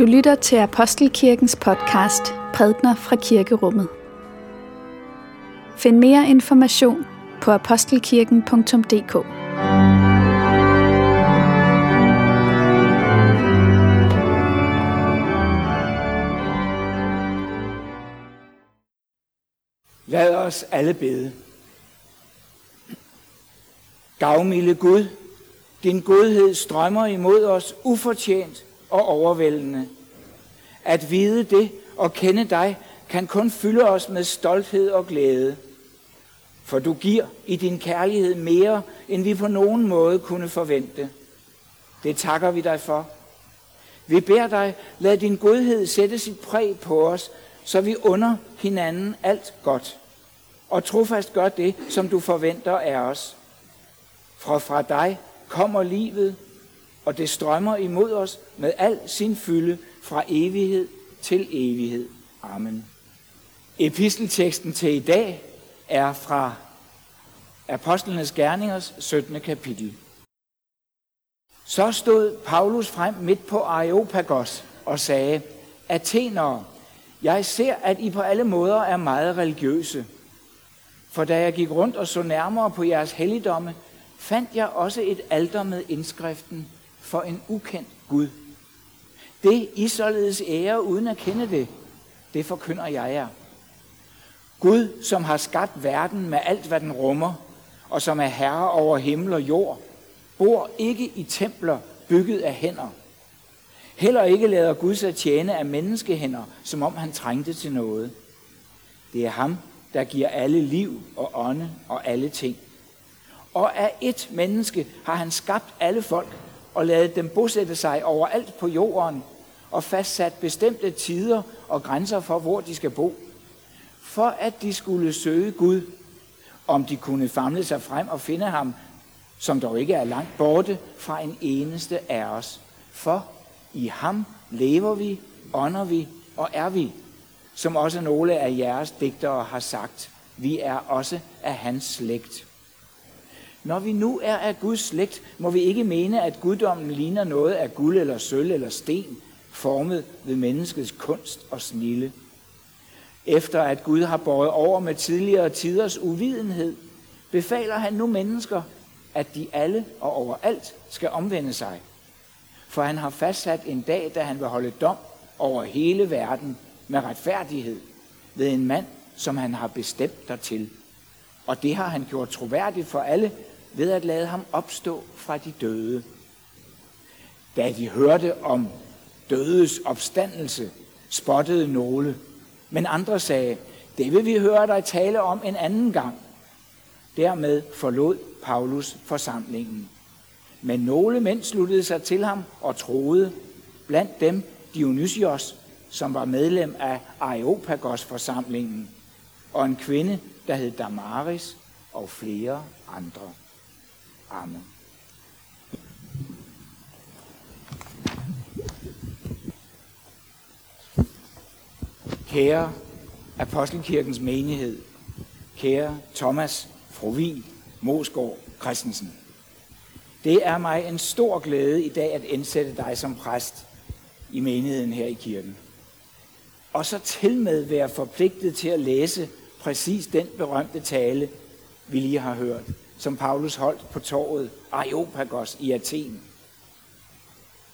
Du lytter til Apostelkirkens podcast Prædner fra Kirkerummet. Find mere information på apostelkirken.dk. Lad os alle bede. Gavmilde Gud, din godhed strømmer imod os ufortjent og overvældende. At vide det og kende dig kan kun fylde os med stolthed og glæde. For du giver i din kærlighed mere, end vi på nogen måde kunne forvente. Det takker vi dig for. Vi beder dig, lad din godhed sætte sit præg på os, så vi under hinanden alt godt. Og trofast gør det, som du forventer af os. For fra dig kommer livet, og det strømmer imod os med al sin fylde fra evighed til evighed. Amen. Epistelteksten til i dag er fra Apostlenes Gerningers 17. kapitel. Så stod Paulus frem midt på Areopagos og sagde, Athenere, jeg ser, at I på alle måder er meget religiøse. For da jeg gik rundt og så nærmere på jeres helligdomme, fandt jeg også et alter med indskriften for en ukendt Gud. Det I således ære uden at kende det, det forkynder jeg jer. Gud, som har skabt verden med alt, hvad den rummer, og som er herre over himmel og jord, bor ikke i templer bygget af hænder. Heller ikke lader Gud sig tjene af menneskehænder, som om han trængte til noget. Det er ham, der giver alle liv og ånde og alle ting. Og af et menneske har han skabt alle folk og lade dem bosætte sig overalt på jorden og fastsat bestemte tider og grænser for, hvor de skal bo. For at de skulle søge Gud, om de kunne famle sig frem og finde ham, som dog ikke er langt borte fra en eneste af os. For i ham lever vi, ånder vi og er vi, som også nogle af jeres digtere har sagt. Vi er også af hans slægt. Når vi nu er af Guds slægt, må vi ikke mene, at guddommen ligner noget af guld eller sølv eller sten, formet ved menneskets kunst og snille. Efter at Gud har båret over med tidligere tiders uvidenhed, befaler han nu mennesker, at de alle og overalt skal omvende sig. For han har fastsat en dag, da han vil holde dom over hele verden med retfærdighed ved en mand, som han har bestemt dertil. Og det har han gjort troværdigt for alle ved at lade ham opstå fra de døde. Da de hørte om dødes opstandelse, spottede nogle, men andre sagde, det vil vi høre dig tale om en anden gang. Dermed forlod Paulus forsamlingen. Men nogle mænd sluttede sig til ham og troede, blandt dem Dionysios, som var medlem af Areopagos forsamlingen, og en kvinde, der hed Damaris, og flere andre. Amen. Kære Apostelkirkens menighed, kære Thomas Frovi Mosgaard Christensen. Det er mig en stor glæde i dag at indsætte dig som præst i menigheden her i kirken. Og så til med være forpligtet til at læse præcis den berømte tale, vi lige har hørt, som Paulus holdt på torvet Areopagos i Athen.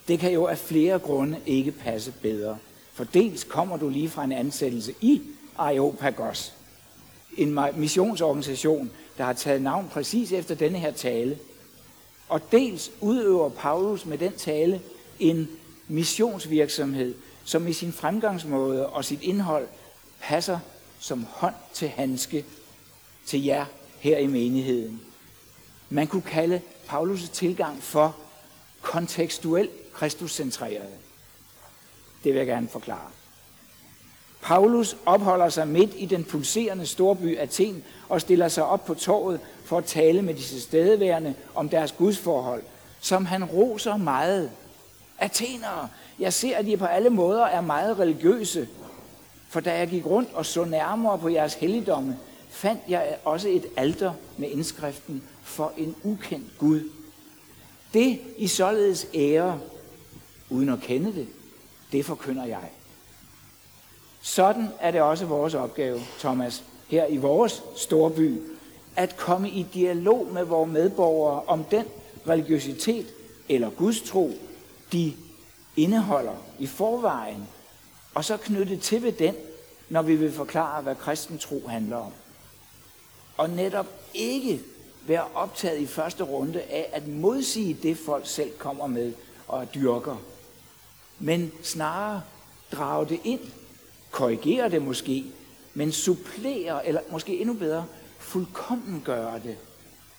Det kan jo af flere grunde ikke passe bedre. For dels kommer du lige fra en ansættelse i Areopagos, en missionsorganisation, der har taget navn præcis efter denne her tale. Og dels udøver Paulus med den tale en missionsvirksomhed, som i sin fremgangsmåde og sit indhold passer som hånd til handske til jer her i menigheden. Man kunne kalde Paulus' tilgang for kontekstuel kristuscentreret. Det vil jeg gerne forklare. Paulus opholder sig midt i den pulserende storby Athen og stiller sig op på torvet for at tale med de stedeværende om deres gudsforhold, som han roser meget. Athenere, jeg ser, at I på alle måder er meget religiøse, for da jeg gik rundt og så nærmere på jeres helligdomme, fandt jeg også et alter med indskriften for en ukendt Gud. Det I således ære, uden at kende det, det forkynder jeg. Sådan er det også vores opgave, Thomas, her i vores storby, at komme i dialog med vores medborgere om den religiøsitet eller gudstro, de indeholder i forvejen, og så knytte til ved den, når vi vil forklare, hvad kristen tro handler om. Og netop ikke være optaget i første runde af at modsige det, folk selv kommer med og dyrker, men snarere drage det ind, korrigere det måske, men supplere, eller måske endnu bedre, fuldkommen gøre det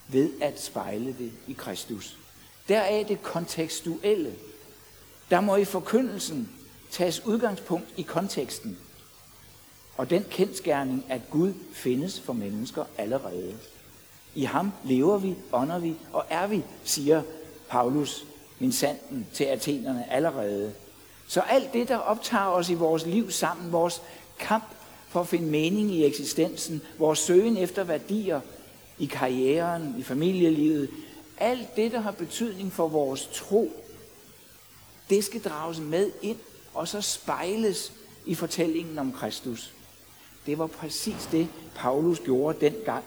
ved at spejle det i Kristus. Deraf det kontekstuelle. Der må i forkyndelsen tages udgangspunkt i konteksten. Og den kendskærning, at Gud findes for mennesker allerede. I ham lever vi, ånder vi og er vi, siger Paulus, min sanden, til athenerne allerede. Så alt det, der optager os i vores liv sammen, vores kamp for at finde mening i eksistensen, vores søgen efter værdier i karrieren, i familielivet, alt det, der har betydning for vores tro, det skal drages med ind og så spejles i fortællingen om Kristus. Det var præcis det, Paulus gjorde dengang,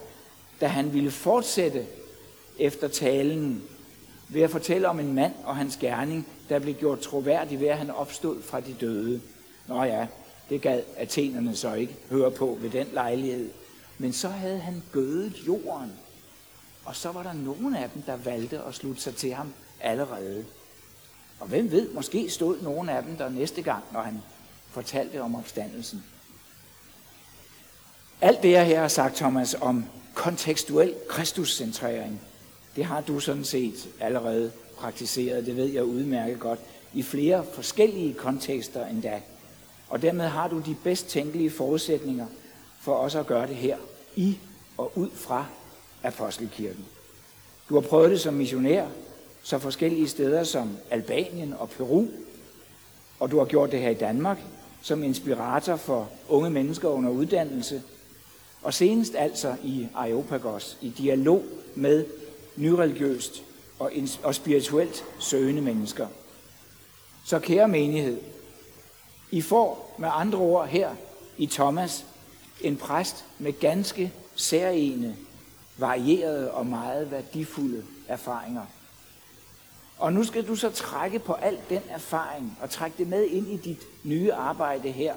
da han ville fortsætte efter talen ved at fortælle om en mand og hans gerning, der blev gjort troværdig ved, at han opstod fra de døde. Nå ja, det gad athenerne så ikke høre på ved den lejlighed. Men så havde han gødet jorden, og så var der nogen af dem, der valgte at slutte sig til ham allerede. Og hvem ved, måske stod nogen af dem der næste gang, når han fortalte om opstandelsen. Alt det, jeg her har sagt, Thomas, om kontekstuel kristuscentrering, det har du sådan set allerede praktiseret, det ved jeg udmærket godt, i flere forskellige kontekster endda. Og dermed har du de bedst tænkelige forudsætninger for også at gøre det her i og ud fra Apostelkirken. Du har prøvet det som missionær, så forskellige steder som Albanien og Peru, og du har gjort det her i Danmark som inspirator for unge mennesker under uddannelse, og senest altså i Areopagos, i dialog med nyreligiøst og, og spirituelt søgende mennesker. Så kære menighed, I får med andre ord her i Thomas en præst med ganske særlige, varierede og meget værdifulde erfaringer. Og nu skal du så trække på al den erfaring og trække det med ind i dit nye arbejde her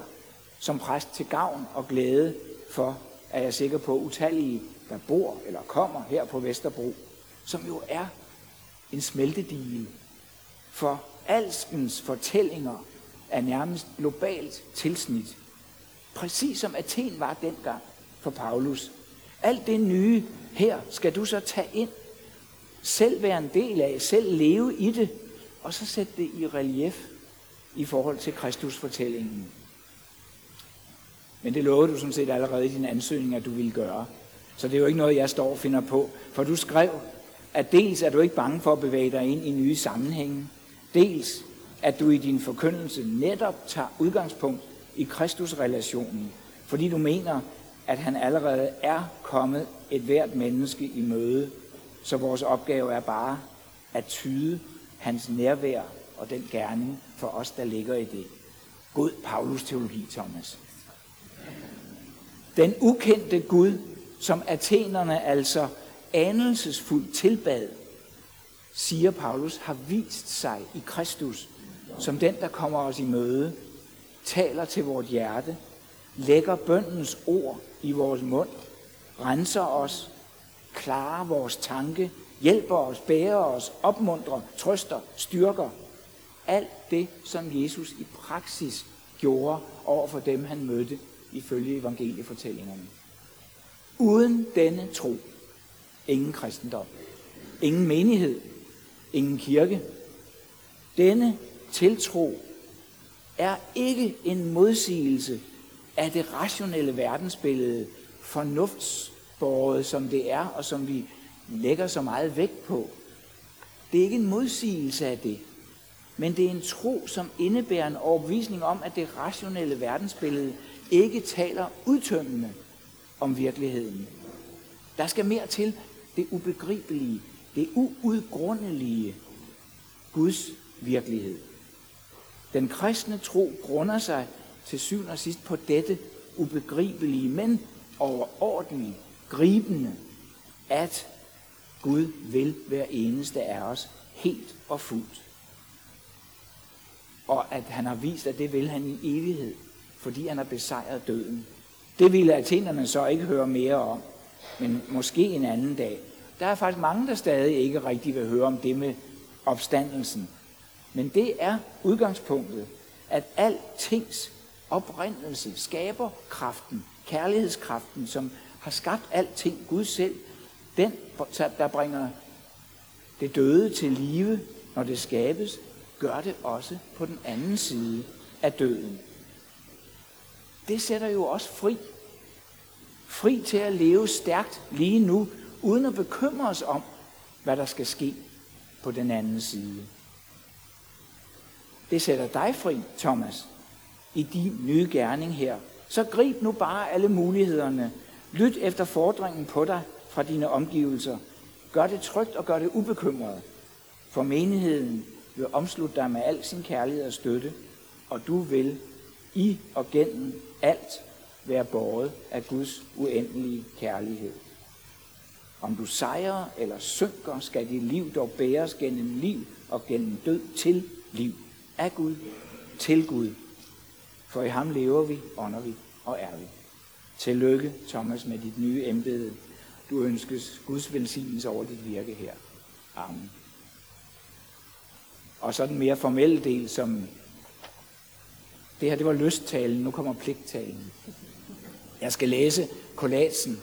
som præst til gavn og glæde for, er jeg sikker på, utallige, der bor eller kommer her på Vesterbro, som jo er en smeltedige for alskens fortællinger er nærmest globalt tilsnit. Præcis som Athen var dengang for Paulus. Alt det nye her skal du så tage ind, selv være en del af, selv leve i det, og så sætte det i relief i forhold til Kristus fortællingen. Men det lovede du sådan set allerede i din ansøgning, at du ville gøre. Så det er jo ikke noget, jeg står og finder på. For du skrev, at dels er du ikke bange for at bevæge dig ind i nye sammenhænge, dels at du i din forkyndelse netop tager udgangspunkt i Kristusrelationen, fordi du mener, at han allerede er kommet et hvert menneske i møde, så vores opgave er bare at tyde hans nærvær og den gerning for os, der ligger i det. God Paulus teologi, Thomas. Den ukendte Gud, som athenerne altså anelsesfuldt tilbad, siger Paulus, har vist sig i Kristus som den, der kommer os i møde, taler til vort hjerte, lægger bøndens ord i vores mund, renser os, klarer vores tanke, hjælper os, bærer os, opmuntrer, trøster, styrker. Alt det, som Jesus i praksis gjorde over for dem, han mødte ifølge evangeliefortællingerne. Uden denne tro, ingen kristendom, ingen menighed, ingen kirke. Denne tiltro er ikke en modsigelse af det rationelle verdensbillede, fornuftsbåret som det er, og som vi lægger så meget vægt på. Det er ikke en modsigelse af det, men det er en tro, som indebærer en overbevisning om, at det rationelle verdensbillede ikke taler udtømmende om virkeligheden. Der skal mere til det ubegribelige, det uudgrundelige Guds virkelighed. Den kristne tro grunder sig til syvende og sidst på dette ubegribelige, men overordentlige, gribende, at Gud vil hver eneste af os helt og fuldt. Og at han har vist, at det vil han i evighed, fordi han har besejret døden. Det ville athenerne så ikke høre mere om, men måske en anden dag. Der er faktisk mange, der stadig ikke rigtig vil høre om det med opstandelsen. Men det er udgangspunktet, at altings oprindelse skaber kraften, kærlighedskraften, som har skabt alting, Gud selv, den, der bringer det døde til live, når det skabes, gør det også på den anden side af døden. Det sætter jo også fri. Fri til at leve stærkt lige nu, uden at bekymre os om, hvad der skal ske på den anden side. Det sætter dig fri, Thomas, i din nye gerning her. Så grib nu bare alle mulighederne. Lyt efter fordringen på dig fra dine omgivelser. Gør det trygt og gør det ubekymret. For menigheden vil omslutte dig med al sin kærlighed og støtte, og du vil i og gennem alt være båret af Guds uendelige kærlighed. Om du sejrer eller synker, skal dit liv dog bæres gennem liv og gennem død til liv. Af Gud, til Gud. For i ham lever vi, ånder vi og er vi. Tillykke, Thomas, med dit nye embede. Du ønskes Guds velsignelse over dit virke her. Amen. Og så den mere formelle del, som det her, det var lysttalen, nu kommer pligttalen. Jeg skal læse kollatsen.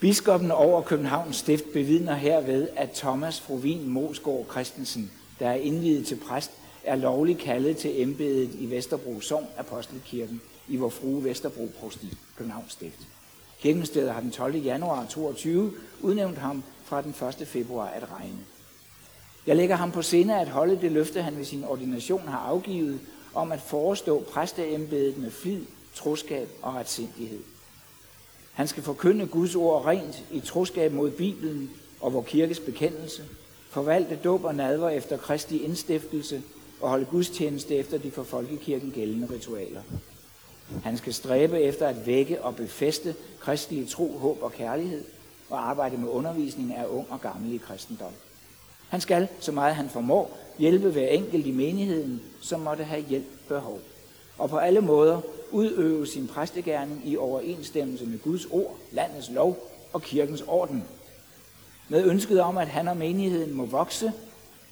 Biskoppen over Københavns Stift bevidner herved, at Thomas Frovin Mosgaard Christensen, der er indvidet til præst, er lovligt kaldet til embedet i Vesterbro Sogn Apostelkirken i vor frue Vesterbro Prosti, Københavns Stift. Kirkenstedet har den 12. januar 22 udnævnt ham fra den 1. februar at regne. Jeg lægger ham på sinde at holde det løfte, han ved sin ordination har afgivet, om at forestå præsteembedet med flid, troskab og retsindighed. Han skal forkynde Guds ord rent i troskab mod Bibelen og vor kirkes bekendelse, forvalte dåb og nadver efter Kristi indstiftelse og holde gudstjeneste efter de for folkekirken gældende ritualer. Han skal stræbe efter at vække og befeste kristelige tro, håb og kærlighed og arbejde med undervisning af ung og gammel i kristendom. Han skal, så meget han formår, hjælpe hver enkelt i menigheden, som måtte have hjælp behov. Og på alle måder udøve sin præstegærning i overensstemmelse med Guds ord, landets lov og kirkens orden. Med ønsket om, at han og menigheden må vokse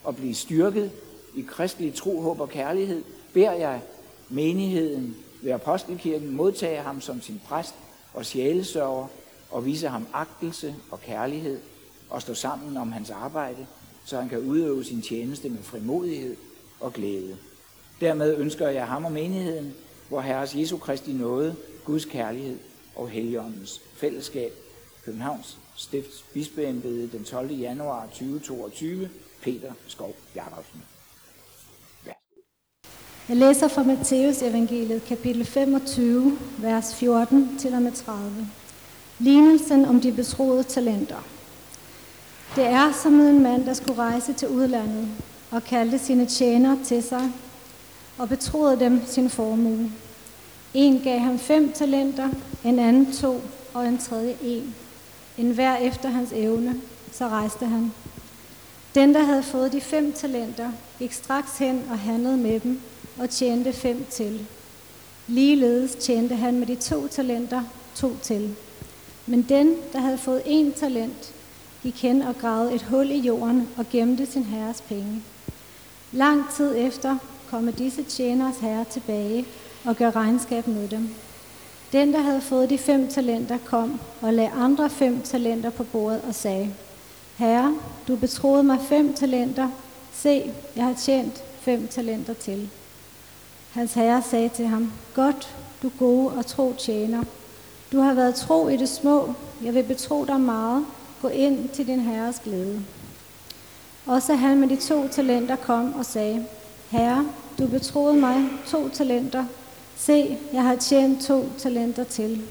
og blive styrket i kristelig tro, håb og kærlighed, beder jeg menigheden ved Apostelkirken modtage ham som sin præst og sjælesørger og vise ham agtelse og kærlighed og stå sammen om hans arbejde, så han kan udøve sin tjeneste med frimodighed og glæde. Dermed ønsker jeg ham og menigheden, hvor Herres Jesu Kristi nåde, Guds kærlighed og Helligåndens fællesskab. Københavns Stifts Bispeembede den 12. januar 2022. Peter Skov Jacobsen. Jeg læser fra Matteus evangeliet kapitel 25, vers 14 til og med 30. Lignelsen om de betroede talenter. Det er som en mand, der skulle rejse til udlandet og kaldte sine tjenere til sig og betroede dem sin formue. En gav ham fem talenter, en anden to og en tredje en. En hver efter hans evne, så rejste han. Den, der havde fået de fem talenter, gik straks hen og handlede med dem og tjente fem til. Ligeledes tjente han med de to talenter to til. Men den, der havde fået en talent, gik hen og gravede et hul i jorden og gemte sin herres penge. Lang tid efter kommer disse tjeneres herre tilbage og gør regnskab med dem. Den, der havde fået de fem talenter, kom og lagde andre fem talenter på bordet og sagde, Herre, du betroede mig fem talenter. Se, jeg har tjent fem talenter til. Hans herre sagde til ham, Godt, du gode og tro tjener. Du har været tro i det små. Jeg vil betro dig meget. Gå ind til din herres glæde. Også han med de to talenter kom og sagde, Herre, du betroede mig to talenter. Se, jeg har tjent to talenter til.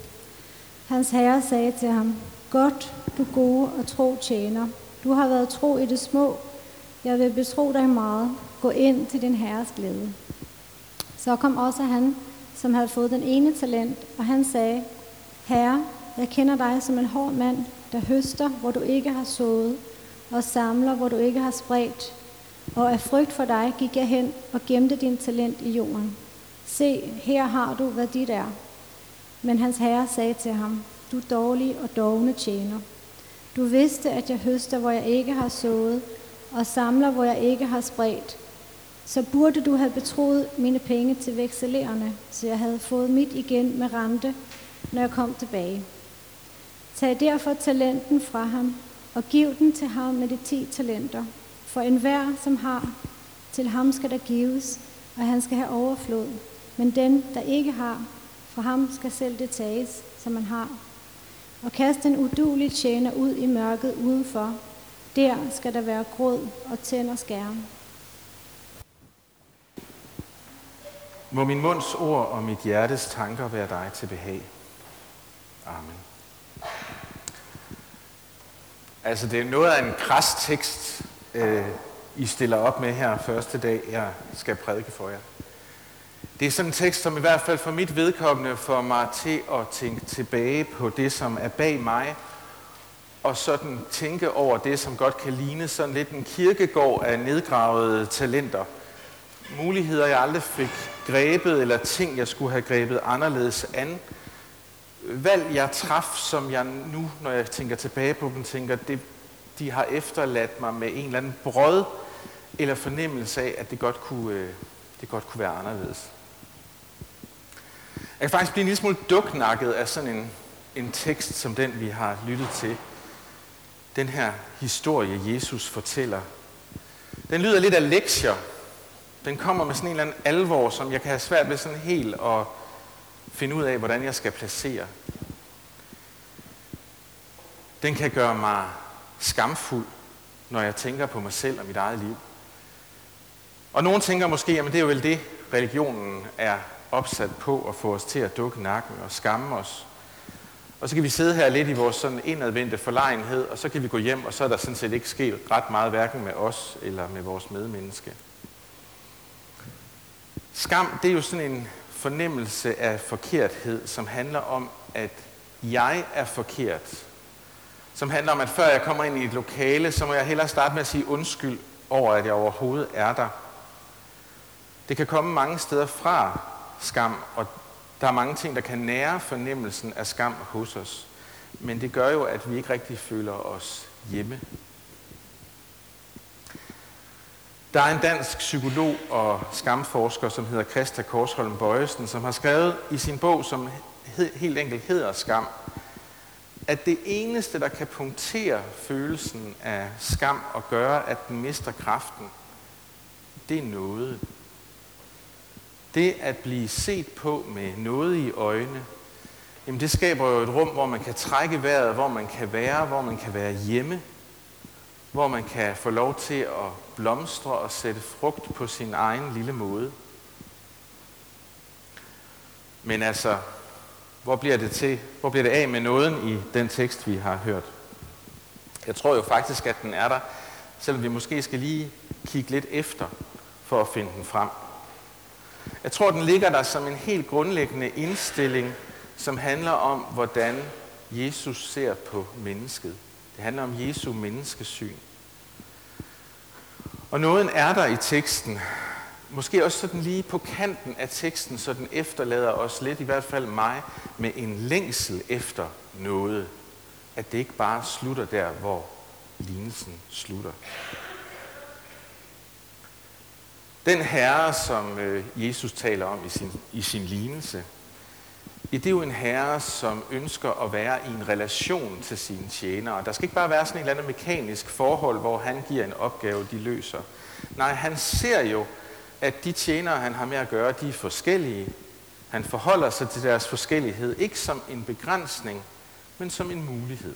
Hans herre sagde til ham, Godt, du gode og tro tjener. Du har været tro i det små. jeg vil betro dig meget. Gå ind til din herres glæde. Så kom også han, som havde fået den ene talent, og han sagde, Herre, jeg kender dig som en hård mand, der høster, hvor du ikke har sået, og samler, hvor du ikke har spredt. Og af frygt for dig gik jeg hen og gemte din talent i jorden. Se, her har du, hvad dit er. Men hans herre sagde til ham, du dårlig og dogne tjener. Du vidste, at jeg høster, hvor jeg ikke har sået, og samler, hvor jeg ikke har spredt. Så burde du have betroet mine penge til vekselererne, så jeg havde fået mit igen med rente, når jeg kom tilbage. Tag derfor talenten fra ham, og giv den til ham med de ti talenter. For enhver, som har, til ham skal der gives, og han skal have overflod. Men den, der ikke har, fra ham skal selv det tages, som man har. Og kast den udulige tjener ud i mørket udenfor. Der skal der være gråd og tænder skærm. Må min munds ord og mit hjertes tanker være dig til behag. Amen. Altså, det er noget af en kras tekst, øh, I stiller op med her første dag, jeg skal prædike for jer. Det er sådan en tekst, som i hvert fald for mit vedkommende får mig til at tænke tilbage på det, som er bag mig, og sådan tænke over det, som godt kan ligne sådan lidt en kirkegård af nedgravede talenter. Muligheder, jeg aldrig fik grebet, eller ting, jeg skulle have grebet anderledes an. Valg, jeg traf, som jeg nu, når jeg tænker tilbage på dem, tænker, det, de har efterladt mig med en eller anden brød, eller fornemmelse af, at det godt kunne, øh, det godt kunne være anderledes. Jeg kan faktisk blive en lille smule duknakket af sådan en, en tekst, som den vi har lyttet til. Den her historie, Jesus fortæller. Den lyder lidt af lektier. Den kommer med sådan en eller anden alvor, som jeg kan have svært ved sådan helt at finde ud af, hvordan jeg skal placere. Den kan gøre mig skamfuld, når jeg tænker på mig selv og mit eget liv. Og nogen tænker måske, at det er jo vel det, religionen er opsat på at få os til at dukke nakken og skamme os. Og så kan vi sidde her lidt i vores sådan indadvendte forlegenhed, og så kan vi gå hjem, og så er der sådan set ikke sket ret meget, hverken med os eller med vores medmenneske. Skam, det er jo sådan en fornemmelse af forkerthed, som handler om, at jeg er forkert. Som handler om, at før jeg kommer ind i et lokale, så må jeg hellere starte med at sige undskyld over, at jeg overhovedet er der. Det kan komme mange steder fra, skam, og der er mange ting, der kan nære fornemmelsen af skam hos os. Men det gør jo, at vi ikke rigtig føler os hjemme. Der er en dansk psykolog og skamforsker, som hedder Christa Korsholm Bøjesen, som har skrevet i sin bog, som helt enkelt hedder Skam, at det eneste, der kan punktere følelsen af skam og gøre, at den mister kraften, det er noget. Det at blive set på med noget i øjne, jamen det skaber jo et rum, hvor man kan trække vejret, hvor man kan være, hvor man kan være hjemme, hvor man kan få lov til at blomstre og sætte frugt på sin egen lille måde. Men altså, hvor bliver det til? Hvor bliver det af med nåden i den tekst, vi har hørt? Jeg tror jo faktisk, at den er der, selvom vi måske skal lige kigge lidt efter for at finde den frem. Jeg tror, den ligger der som en helt grundlæggende indstilling, som handler om, hvordan Jesus ser på mennesket. Det handler om Jesu menneskesyn. Og nåden er der i teksten. Måske også sådan lige på kanten af teksten, så den efterlader os lidt, i hvert fald mig, med en længsel efter noget. At det ikke bare slutter der, hvor lignelsen slutter. Den herre, som øh, Jesus taler om i sin, i sin lignelse, det er jo en herre, som ønsker at være i en relation til sine tjenere. Der skal ikke bare være sådan et eller andet mekanisk forhold, hvor han giver en opgave, de løser. Nej, han ser jo, at de tjenere, han har med at gøre, de er forskellige. Han forholder sig til deres forskellighed, ikke som en begrænsning, men som en mulighed.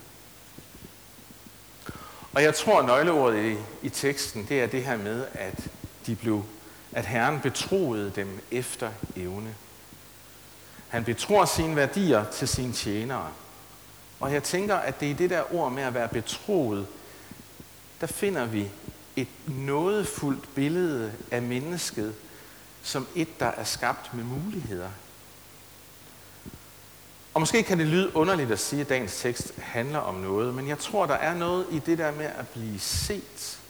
Og jeg tror, at nøgleordet i, i teksten, det er det her med, at de blev at Herren betroede dem efter evne. Han betror sine værdier til sine tjenere. Og jeg tænker, at det er det der ord med at være betroet, der finder vi et nådefuldt billede af mennesket som et, der er skabt med muligheder. Og måske kan det lyde underligt at sige, at dagens tekst handler om noget, men jeg tror, der er noget i det der med at blive set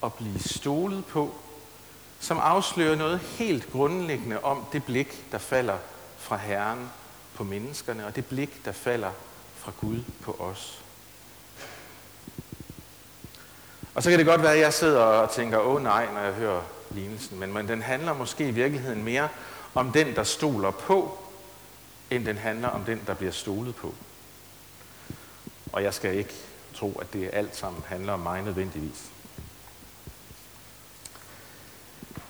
og blive stolet på, som afslører noget helt grundlæggende om det blik, der falder fra Herren på menneskerne, og det blik, der falder fra Gud på os. Og så kan det godt være, at jeg sidder og tænker, åh nej, når jeg hører lignelsen, men, men den handler måske i virkeligheden mere om den, der stoler på, end den handler om den, der bliver stolet på. Og jeg skal ikke tro, at det alt sammen handler om mig nødvendigvis.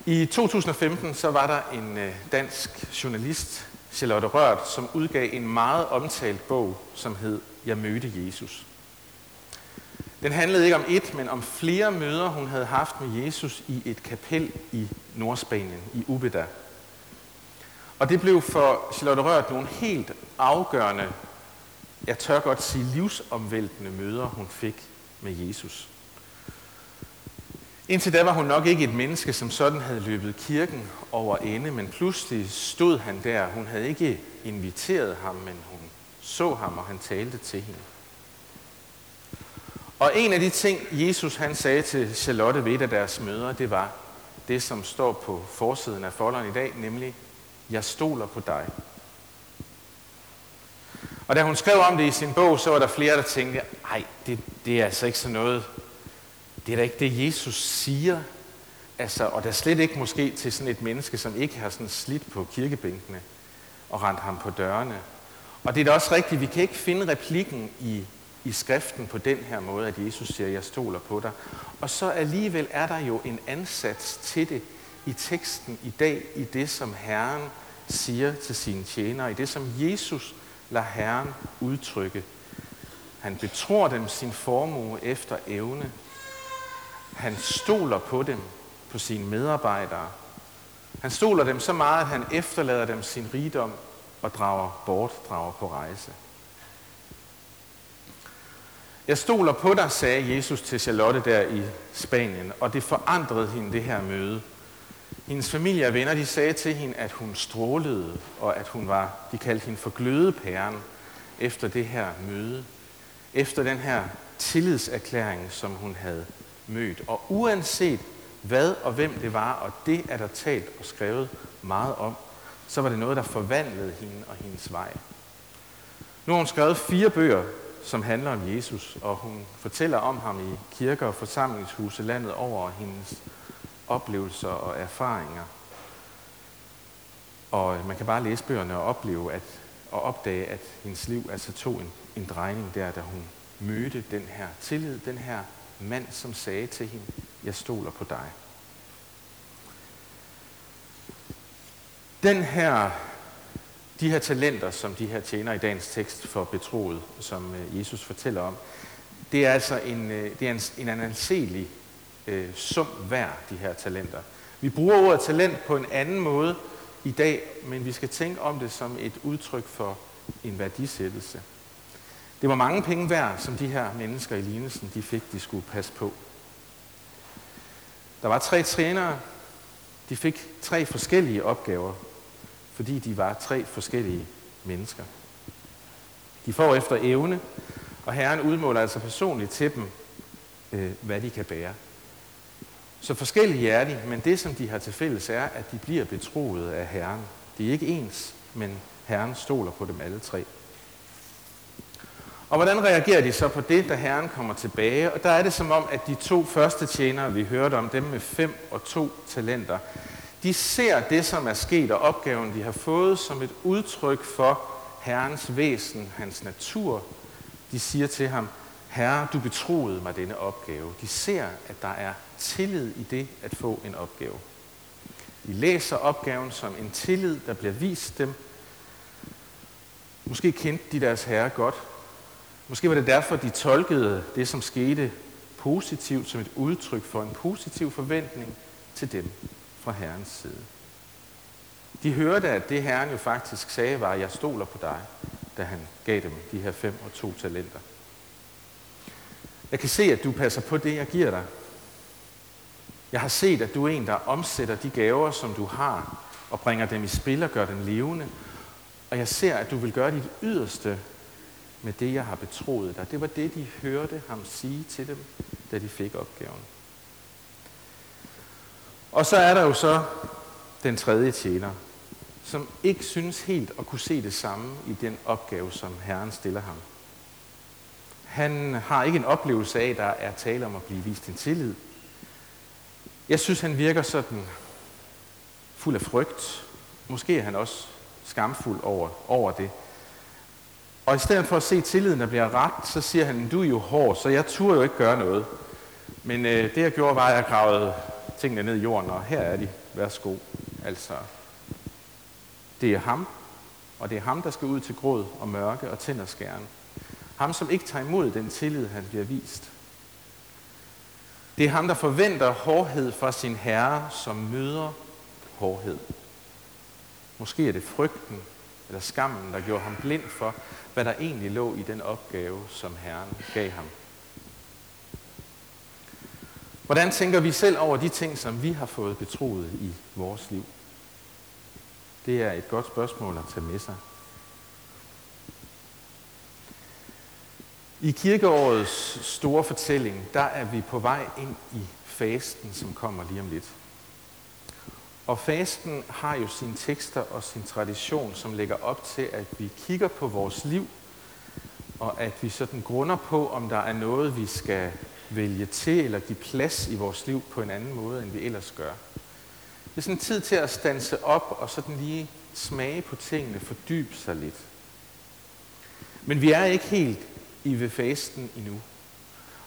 I 2015 så var der en øh, dansk journalist, Charlotte Rørt, som udgav en meget omtalt bog, som hed Jeg mødte Jesus. Den handlede ikke om et, men om flere møder, hun havde haft med Jesus i et kapel i Nordspanien, i Ubeda. Og det blev for Charlotte Rørt nogle helt afgørende, jeg tør godt sige livsomvæltende møder, hun fik med Jesus. Indtil da var hun nok ikke et menneske, som sådan havde løbet kirken over ende, men pludselig stod han der. Hun havde ikke inviteret ham, men hun så ham, og han talte til hende. Og en af de ting, Jesus han sagde til Charlotte ved et af deres møder, det var det, som står på forsiden af folderen i dag, nemlig, jeg stoler på dig. Og da hun skrev om det i sin bog, så var der flere, der tænkte, ej, det, det er altså ikke sådan noget, det er da ikke det, Jesus siger. Altså, og der slet ikke måske til sådan et menneske, som ikke har sådan slidt på kirkebænkene og rent ham på dørene. Og det er da også rigtigt, vi kan ikke finde replikken i, i skriften på den her måde, at Jesus siger, jeg stoler på dig. Og så alligevel er der jo en ansats til det i teksten i dag, i det, som Herren siger til sine tjenere, i det, som Jesus lader Herren udtrykke. Han betror dem sin formue efter evne, han stoler på dem, på sine medarbejdere. Han stoler dem så meget, at han efterlader dem sin rigdom og drager bort, drager på rejse. Jeg stoler på dig, sagde Jesus til Charlotte der i Spanien, og det forandrede hende det her møde. Hendes familie og venner, de sagde til hende, at hun strålede, og at hun var, de kaldte hende for glødepæren efter det her møde. Efter den her tillidserklæring, som hun havde mødt. Og uanset hvad og hvem det var, og det er der talt og skrevet meget om, så var det noget, der forvandlede hende og hendes vej. Nu har hun skrevet fire bøger, som handler om Jesus, og hun fortæller om ham i kirker og forsamlingshuse landet over hendes oplevelser og erfaringer. Og man kan bare læse bøgerne og opleve at, og opdage, at hendes liv altså tog en, en drejning der, da hun mødte den her tillid, den her mand, som sagde til hende, jeg stoler på dig. Den her, de her talenter, som de her tjener i dagens tekst for betroet, som øh, Jesus fortæller om, det er altså en, øh, det er en, en anseelig øh, sum værd, de her talenter. Vi bruger ordet talent på en anden måde i dag, men vi skal tænke om det som et udtryk for en værdisættelse. Det var mange penge værd, som de her mennesker i lignelsen, de fik, de skulle passe på. Der var tre trænere. De fik tre forskellige opgaver, fordi de var tre forskellige mennesker. De får efter evne, og Herren udmåler altså personligt til dem, øh, hvad de kan bære. Så forskellige er de, men det, som de har til fælles, er, at de bliver betroet af Herren. De er ikke ens, men Herren stoler på dem alle tre. Og hvordan reagerer de så på det, da Herren kommer tilbage? Og der er det som om, at de to første tjenere, vi hørte om, dem med fem og to talenter, de ser det, som er sket, og opgaven, de har fået, som et udtryk for Herrens væsen, hans natur. De siger til ham, Herre, du betroede mig denne opgave. De ser, at der er tillid i det at få en opgave. De læser opgaven som en tillid, der bliver vist dem. Måske kendte de deres herre godt, Måske var det derfor, de tolkede det, som skete positivt, som et udtryk for en positiv forventning til dem fra Herrens side. De hørte, at det Herren jo faktisk sagde var, at jeg stoler på dig, da han gav dem de her fem og to talenter. Jeg kan se, at du passer på det, jeg giver dig. Jeg har set, at du er en, der omsætter de gaver, som du har, og bringer dem i spil og gør dem levende. Og jeg ser, at du vil gøre dit yderste med det, jeg har betroet dig. Det var det, de hørte ham sige til dem, da de fik opgaven. Og så er der jo så den tredje tjener, som ikke synes helt at kunne se det samme i den opgave, som Herren stiller ham. Han har ikke en oplevelse af, at der er tale om at blive vist en tillid. Jeg synes, han virker sådan fuld af frygt. Måske er han også skamfuld over, over det. Og i stedet for at se tilliden, der bliver ret, så siger han, du er jo hård, så jeg turde jo ikke gøre noget. Men øh, det jeg gjorde, var, at jeg gravede tingene ned i jorden, og her er de. Værsgo. Altså, det er ham, og det er ham, der skal ud til gråd og mørke og tænder skæren. Ham, som ikke tager imod den tillid, han bliver vist. Det er ham, der forventer hårdhed fra sin herre, som møder hårdhed. Måske er det frygten eller skammen, der gjorde ham blind for, hvad der egentlig lå i den opgave, som Herren gav ham. Hvordan tænker vi selv over de ting, som vi har fået betroet i vores liv? Det er et godt spørgsmål at tage med sig. I kirkeårets store fortælling, der er vi på vej ind i fasten, som kommer lige om lidt. Og fasten har jo sine tekster og sin tradition, som lægger op til, at vi kigger på vores liv, og at vi sådan grunder på, om der er noget, vi skal vælge til eller give plads i vores liv på en anden måde, end vi ellers gør. Det er sådan en tid til at stanse op og sådan lige smage på tingene, fordybe sig lidt. Men vi er ikke helt i ved fasten endnu.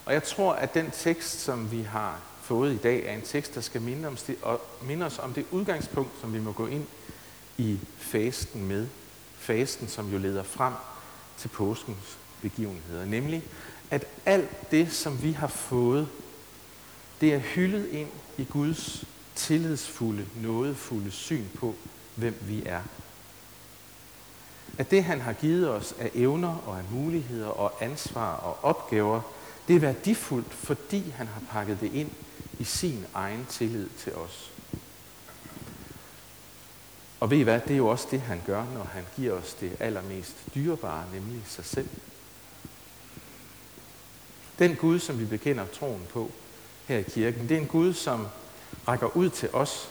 Og jeg tror, at den tekst, som vi har fået i dag, er en tekst, der skal minde, om det, og minde os om det udgangspunkt, som vi må gå ind i fasten med. Fasten, som jo leder frem til påskens begivenheder. Nemlig, at alt det, som vi har fået, det er hyldet ind i Guds tillidsfulde, nådefulde syn på, hvem vi er. At det, han har givet os af evner og af muligheder og ansvar og opgaver, det er værdifuldt, fordi han har pakket det ind i sin egen tillid til os. Og ved I hvad, det er jo også det, han gør, når han giver os det allermest dyrebare, nemlig sig selv. Den Gud, som vi bekender troen på her i kirken, det er en Gud, som rækker ud til os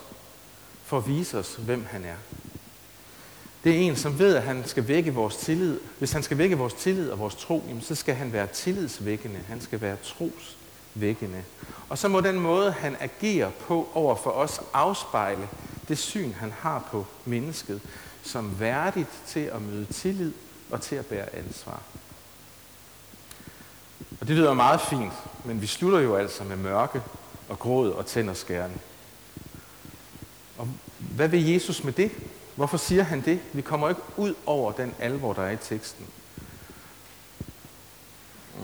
for at vise os, hvem han er. Det er en, som ved, at han skal vække vores tillid. Hvis han skal vække vores tillid og vores tro, jamen, så skal han være tillidsvækkende. Han skal være vækkende. Og så må den måde, han agerer på over for os, afspejle det syn, han har på mennesket, som værdigt til at møde tillid og til at bære ansvar. Og det lyder meget fint, men vi slutter jo altså med mørke og gråd og tænderskærne. Og hvad vil Jesus med det? Hvorfor siger han det? Vi kommer ikke ud over den alvor, der er i teksten.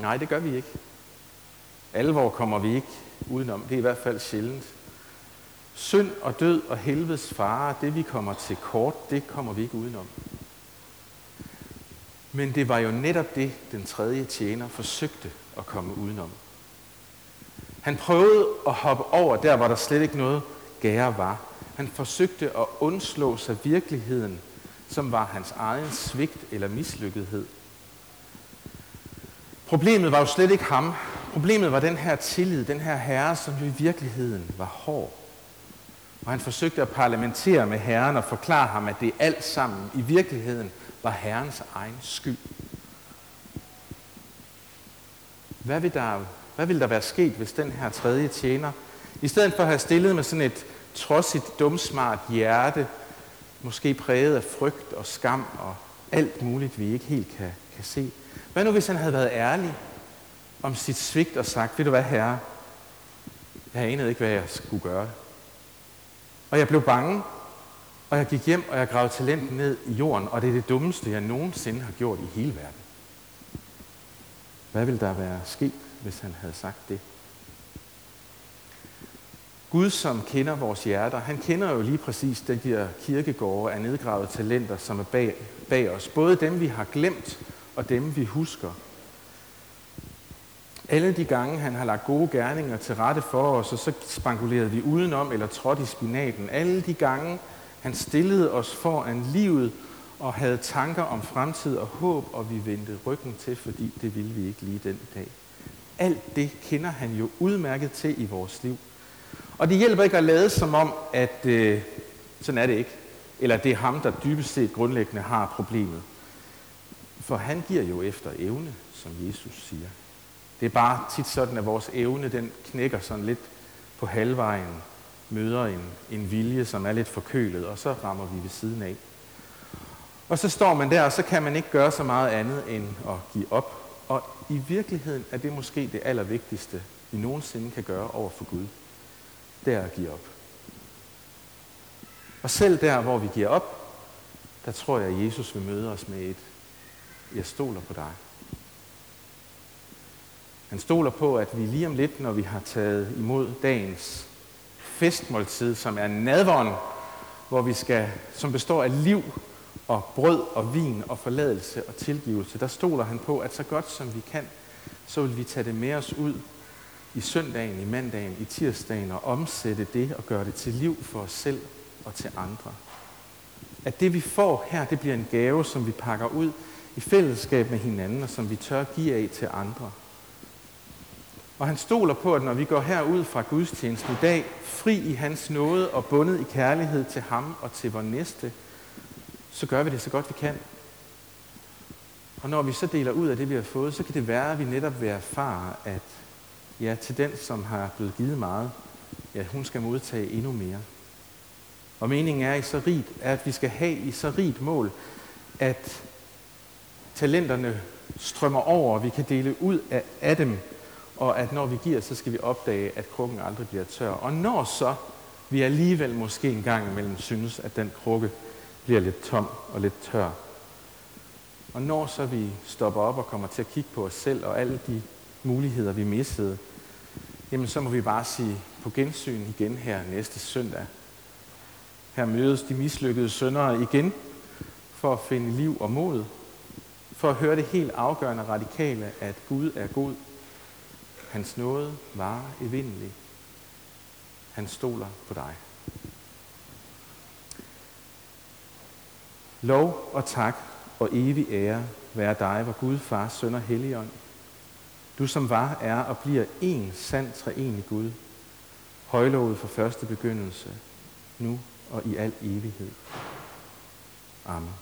Nej, det gør vi ikke. Alvor kommer vi ikke udenom. Det er i hvert fald sjældent. Synd og død og helvedes fare, det vi kommer til kort, det kommer vi ikke udenom. Men det var jo netop det, den tredje tjener forsøgte at komme udenom. Han prøvede at hoppe over der, hvor der slet ikke noget gære var. Han forsøgte at undslå sig virkeligheden, som var hans egen svigt eller mislykkethed. Problemet var jo slet ikke ham. Problemet var den her tillid, den her herre, som jo i virkeligheden var hård. Og han forsøgte at parlamentere med herren og forklare ham, at det alt sammen i virkeligheden var herrens egen skyld. Hvad vil, der, hvad vil der være sket, hvis den her tredje tjener, i stedet for at have stillet med sådan et trodsigt, dumsmart hjerte, måske præget af frygt og skam og alt muligt, vi ikke helt kan, kan se. Hvad nu, hvis han havde været ærlig om sit svigt og sagt, ved du hvad, herre, jeg anede ikke, hvad jeg skulle gøre. Og jeg blev bange, og jeg gik hjem, og jeg gravede talenten ned i jorden, og det er det dummeste, jeg nogensinde har gjort i hele verden. Hvad ville der være sket, hvis han havde sagt det? Gud, som kender vores hjerter, han kender jo lige præcis den der kirkegårde af nedgravede talenter, som er bag, bag os. Både dem, vi har glemt, og dem, vi husker. Alle de gange, han har lagt gode gerninger til rette for os, og så spangulerede vi udenom eller trådte i spinaten. Alle de gange, han stillede os foran livet og havde tanker om fremtid og håb, og vi vendte ryggen til, fordi det ville vi ikke lige den dag. Alt det kender han jo udmærket til i vores liv. Og det hjælper ikke at lade som om, at øh, sådan er det ikke. Eller det er ham, der dybest set grundlæggende har problemet. For han giver jo efter evne, som Jesus siger. Det er bare tit sådan, at vores evne, den knækker sådan lidt på halvvejen, møder en, en vilje, som er lidt forkølet, og så rammer vi ved siden af. Og så står man der, og så kan man ikke gøre så meget andet end at give op. Og i virkeligheden er det måske det allervigtigste, vi nogensinde kan gøre over for Gud. Det er at give op. Og selv der, hvor vi giver op, der tror jeg, at Jesus vil møde os med et, jeg stoler på dig. Han stoler på, at vi lige om lidt, når vi har taget imod dagens festmåltid, som er nadvånd, hvor vi skal, som består af liv og brød og vin og forladelse og tilgivelse, der stoler han på, at så godt som vi kan, så vil vi tage det med os ud i søndagen, i mandagen, i tirsdagen og omsætte det og gøre det til liv for os selv og til andre. At det vi får her, det bliver en gave, som vi pakker ud i fællesskab med hinanden, og som vi tør give af til andre. Og han stoler på, at når vi går herud fra gudstjenesten i dag, fri i hans nåde og bundet i kærlighed til ham og til vores næste, så gør vi det så godt vi kan. Og når vi så deler ud af det, vi har fået, så kan det være, at vi netop vil erfare, at ja, til den, som har blevet givet meget, ja, hun skal modtage endnu mere. Og meningen er i så rigt, at vi skal have i så rigt mål, at talenterne strømmer over, og vi kan dele ud af, af dem, og at når vi giver, så skal vi opdage, at krukken aldrig bliver tør. Og når så vi alligevel måske en gang imellem synes, at den krukke bliver lidt tom og lidt tør, og når så vi stopper op og kommer til at kigge på os selv og alle de muligheder, vi missede, jamen så må vi bare sige på gensyn igen her næste søndag. Her mødes de mislykkede søndere igen for at finde liv og mod, for at høre det helt afgørende radikale, at Gud er god. Hans nåde var evindelig. Han stoler på dig. Lov og tak og evig ære være dig, hvor Gud, Far, Søn og Helligånd. Du som var, er og bliver en sand treenig Gud, højlovet for første begyndelse, nu og i al evighed. Amen.